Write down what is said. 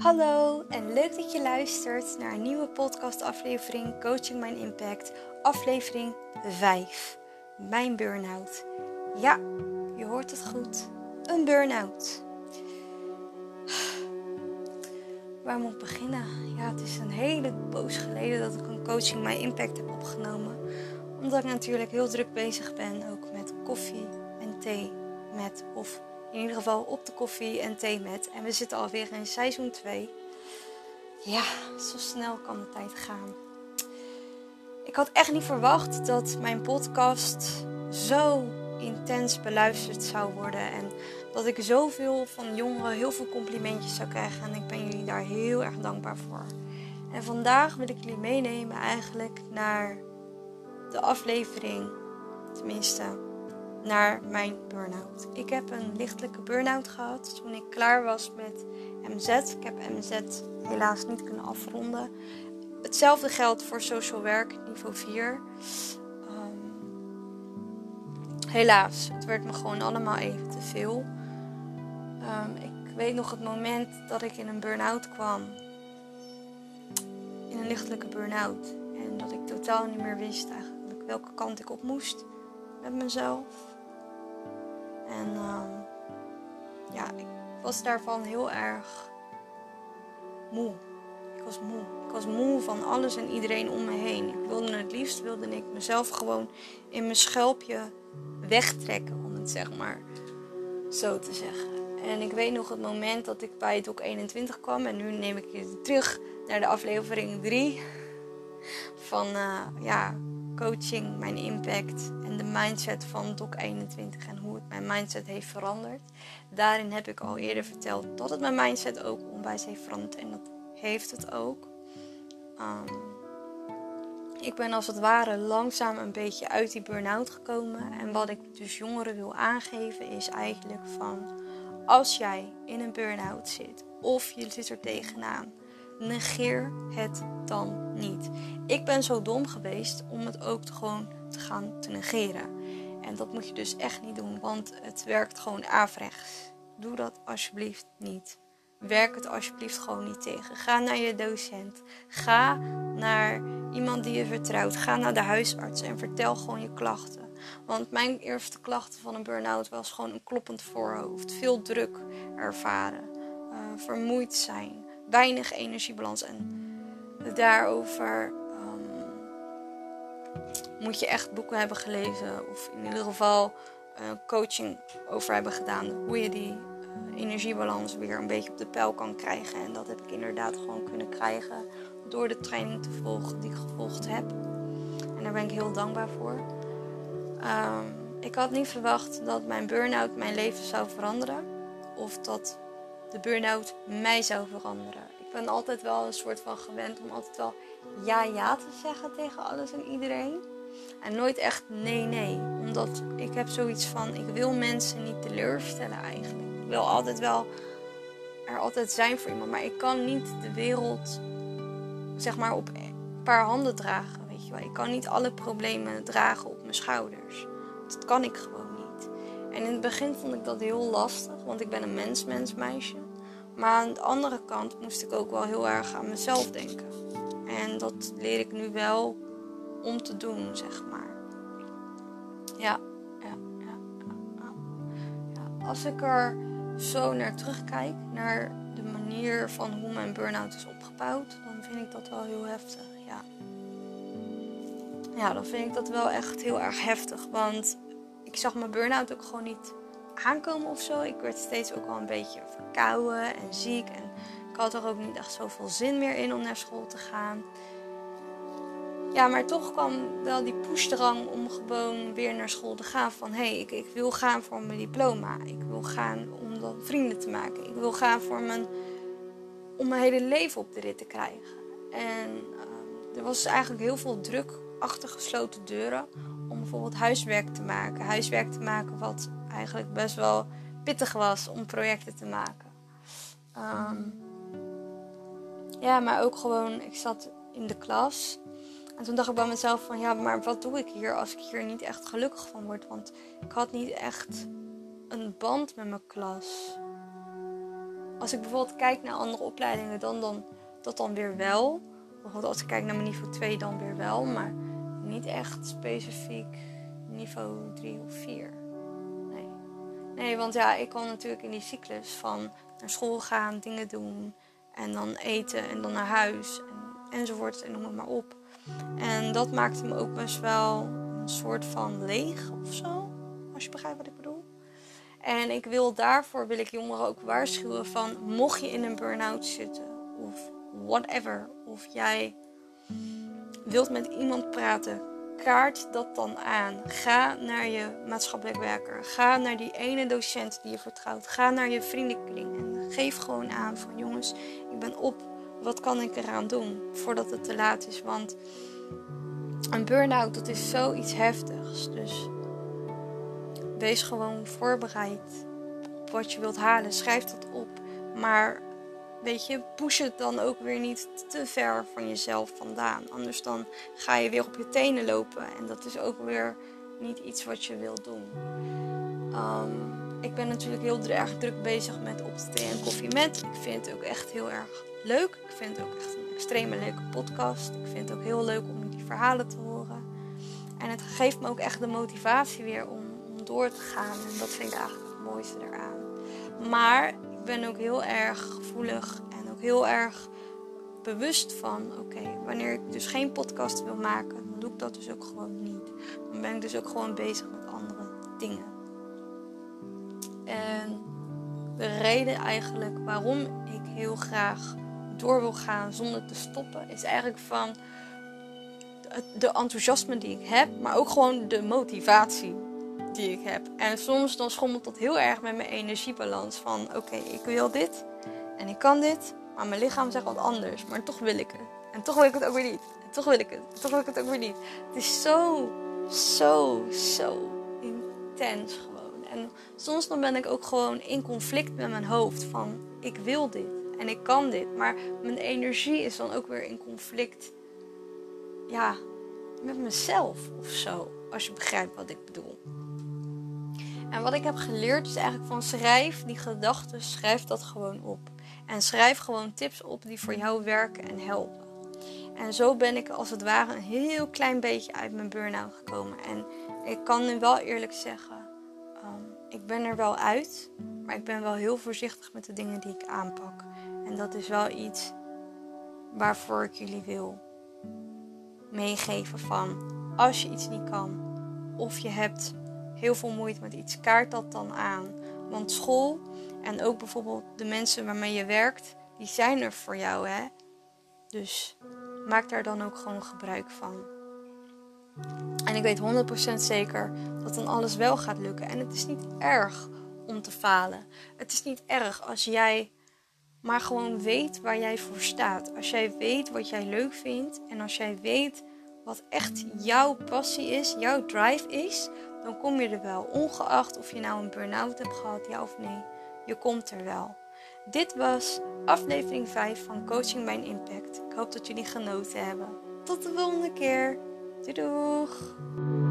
Hallo en leuk dat je luistert naar een nieuwe podcastaflevering Coaching Mijn Impact, aflevering 5. Mijn burn-out. Ja, je hoort het goed. Een burn-out. Waar moet ik beginnen? Ja, het is een hele poos geleden dat ik een Coaching Mijn Impact heb opgenomen. Omdat ik natuurlijk heel druk bezig ben, ook met koffie en thee met of in ieder geval op de koffie en thee met. En we zitten alweer in seizoen 2. Ja, zo snel kan de tijd gaan. Ik had echt niet verwacht dat mijn podcast zo intens beluisterd zou worden. En dat ik zoveel van jongeren heel veel complimentjes zou krijgen. En ik ben jullie daar heel erg dankbaar voor. En vandaag wil ik jullie meenemen eigenlijk naar de aflevering. Tenminste, naar mijn burn-out. Ik heb een lichtelijke burn-out gehad toen ik klaar was met MZ. Ik heb MZ helaas niet kunnen afronden. Hetzelfde geldt voor social werk niveau 4. Um, helaas, het werd me gewoon allemaal even te veel. Um, ik weet nog het moment dat ik in een burn-out kwam. In een lichtelijke burn-out. En dat ik totaal niet meer wist eigenlijk welke kant ik op moest met mezelf. En um, ja, ik was daarvan heel erg moe. Ik was moe. Ik was moe van alles en iedereen om me heen. Ik wilde het liefst, wilde ik mezelf gewoon in mijn schelpje wegtrekken, om het zeg maar zo te zeggen. En ik weet nog het moment dat ik bij Doc 21 kwam. En nu neem ik je terug naar de aflevering 3 van uh, ja, coaching, mijn impact en de mindset van Doc 21 en hoe het mijn mindset heeft veranderd. Daarin heb ik al eerder verteld dat het mijn mindset ook onwijs heeft veranderd en dat heeft het ook. Um, ik ben als het ware langzaam een beetje uit die burn-out gekomen. En wat ik dus jongeren wil aangeven is eigenlijk van als jij in een burn-out zit of je zit er tegenaan, negeer het dan niet. Ik ben zo dom geweest om het ook gewoon te gaan te negeren. En dat moet je dus echt niet doen, want het werkt gewoon averechts. Doe dat alsjeblieft niet. Werk het alsjeblieft gewoon niet tegen. Ga naar je docent. Ga naar iemand die je vertrouwt. Ga naar de huisarts en vertel gewoon je klachten. Want mijn eerste klachten van een burn-out was gewoon een kloppend voorhoofd. Veel druk ervaren. Uh, vermoeid zijn. Weinig energiebalans. En daarover um, moet je echt boeken hebben gelezen. Of in ieder geval uh, coaching over hebben gedaan. Hoe je die uh, energiebalans weer een beetje op de pijl kan krijgen. En dat heb ik inderdaad gewoon kunnen krijgen. Door de training te volgen die ik gevolgd heb. En daar ben ik heel dankbaar voor. Um, ik had niet verwacht dat mijn burn-out mijn leven zou veranderen. Of dat de burn-out mij zou veranderen. Ben altijd wel een soort van gewend om altijd wel ja ja te zeggen tegen alles en iedereen. En nooit echt nee nee. Omdat ik heb zoiets van ik wil mensen niet teleurstellen eigenlijk. Ik wil altijd wel er altijd zijn voor iemand. Maar ik kan niet de wereld zeg maar op een paar handen dragen. Weet je wel. Ik kan niet alle problemen dragen op mijn schouders. Dat kan ik gewoon niet. En in het begin vond ik dat heel lastig. Want ik ben een mens, mens, meisje. Maar aan de andere kant moest ik ook wel heel erg aan mezelf denken. En dat leer ik nu wel om te doen, zeg maar. Ja, ja, ja, ja. Als ik er zo naar terugkijk, naar de manier van hoe mijn burn-out is opgebouwd, dan vind ik dat wel heel heftig. Ja. ja, dan vind ik dat wel echt heel erg heftig. Want ik zag mijn burn-out ook gewoon niet aankomen of zo. Ik werd steeds ook wel een beetje verkouden en ziek. En ik had er ook niet echt zoveel zin meer in om naar school te gaan. Ja, maar toch kwam wel die pushdrang om gewoon weer naar school te gaan. Van hé, hey, ik, ik wil gaan voor mijn diploma. Ik wil gaan om dan vrienden te maken. Ik wil gaan voor mijn, om mijn hele leven op de rit te krijgen. En uh, er was eigenlijk heel veel druk achter gesloten deuren om bijvoorbeeld huiswerk te maken. Huiswerk te maken wat eigenlijk best wel pittig was om projecten te maken. Um, ja, maar ook gewoon, ik zat in de klas. En toen dacht ik bij mezelf van, ja, maar wat doe ik hier als ik hier niet echt gelukkig van word? Want ik had niet echt een band met mijn klas. als ik bijvoorbeeld kijk naar andere opleidingen, dan, dan dat dan weer wel. Bijvoorbeeld als ik kijk naar mijn niveau 2, dan weer wel. Maar niet echt specifiek niveau 3 of 4. Nee. Want ja, ik kan natuurlijk in die cyclus van naar school gaan, dingen doen. En dan eten en dan naar huis. En, enzovoort en noem het maar op. En dat maakte me ook best wel een soort van leeg of zo. Als je begrijpt wat ik bedoel. En ik wil daarvoor wil ik jongeren ook waarschuwen van mocht je in een burn-out zitten of whatever. Of jij wilt met iemand praten, kaart dat dan aan. Ga naar je maatschappelijk werker. Ga naar die ene docent die je vertrouwt. Ga naar je vriendenkring en geef gewoon aan van jongens, ik ben op. Wat kan ik eraan doen voordat het te laat is? Want een burn-out, dat is zoiets heftigs. Dus wees gewoon voorbereid op wat je wilt halen. Schrijf dat op. Maar weet je, push het dan ook weer niet te ver van jezelf vandaan. Anders dan ga je weer op je tenen lopen. En dat is ook weer niet iets wat je wilt doen. Um, ik ben natuurlijk heel erg druk bezig met op de thee en koffie met. Ik vind het ook echt heel erg leuk. Ik vind het ook echt een extreme leuke podcast. Ik vind het ook heel leuk om die verhalen te horen. En het geeft me ook echt de motivatie weer om, om door te gaan. En dat vind ik eigenlijk het mooiste eraan. Maar ik ben ook heel erg gevoelig en ook heel erg bewust van: oké, wanneer ik dus geen podcast wil maken, dan doe ik dat dus ook gewoon niet. Dan ben ik dus ook gewoon bezig met andere dingen. En de reden eigenlijk waarom ik heel graag door wil gaan zonder te stoppen, is eigenlijk van de enthousiasme die ik heb, maar ook gewoon de motivatie die ik heb. En soms dan schommelt dat heel erg met mijn energiebalans. Van oké, ik wil dit en ik kan dit, maar mijn lichaam zegt wat anders. Maar toch wil ik het. En toch wil ik het ook weer niet. En toch wil ik het. En toch wil ik het ook weer niet. Het is zo, zo, zo intens gewoon. En soms dan ben ik ook gewoon in conflict met mijn hoofd. Van ik wil dit en ik kan dit. Maar mijn energie is dan ook weer in conflict. Ja, met mezelf of zo. Als je begrijpt wat ik bedoel. En wat ik heb geleerd is eigenlijk van schrijf die gedachten, schrijf dat gewoon op. En schrijf gewoon tips op die voor jou werken en helpen. En zo ben ik als het ware een heel klein beetje uit mijn burn-out gekomen. En ik kan nu wel eerlijk zeggen, um, ik ben er wel uit. Maar ik ben wel heel voorzichtig met de dingen die ik aanpak. En dat is wel iets waarvoor ik jullie wil meegeven van als je iets niet kan of je hebt heel veel moeite met iets, kaart dat dan aan. Want school en ook bijvoorbeeld de mensen waarmee je werkt, die zijn er voor jou, hè? Dus maak daar dan ook gewoon gebruik van. En ik weet 100% zeker dat dan alles wel gaat lukken. En het is niet erg om te falen. Het is niet erg als jij maar gewoon weet waar jij voor staat. Als jij weet wat jij leuk vindt en als jij weet wat echt jouw passie is, jouw drive is, dan kom je er wel. Ongeacht of je nou een burn-out hebt gehad, ja of nee. Je komt er wel. Dit was aflevering 5 van Coaching Mijn Impact. Ik hoop dat jullie genoten hebben. Tot de volgende keer. Doei doeg!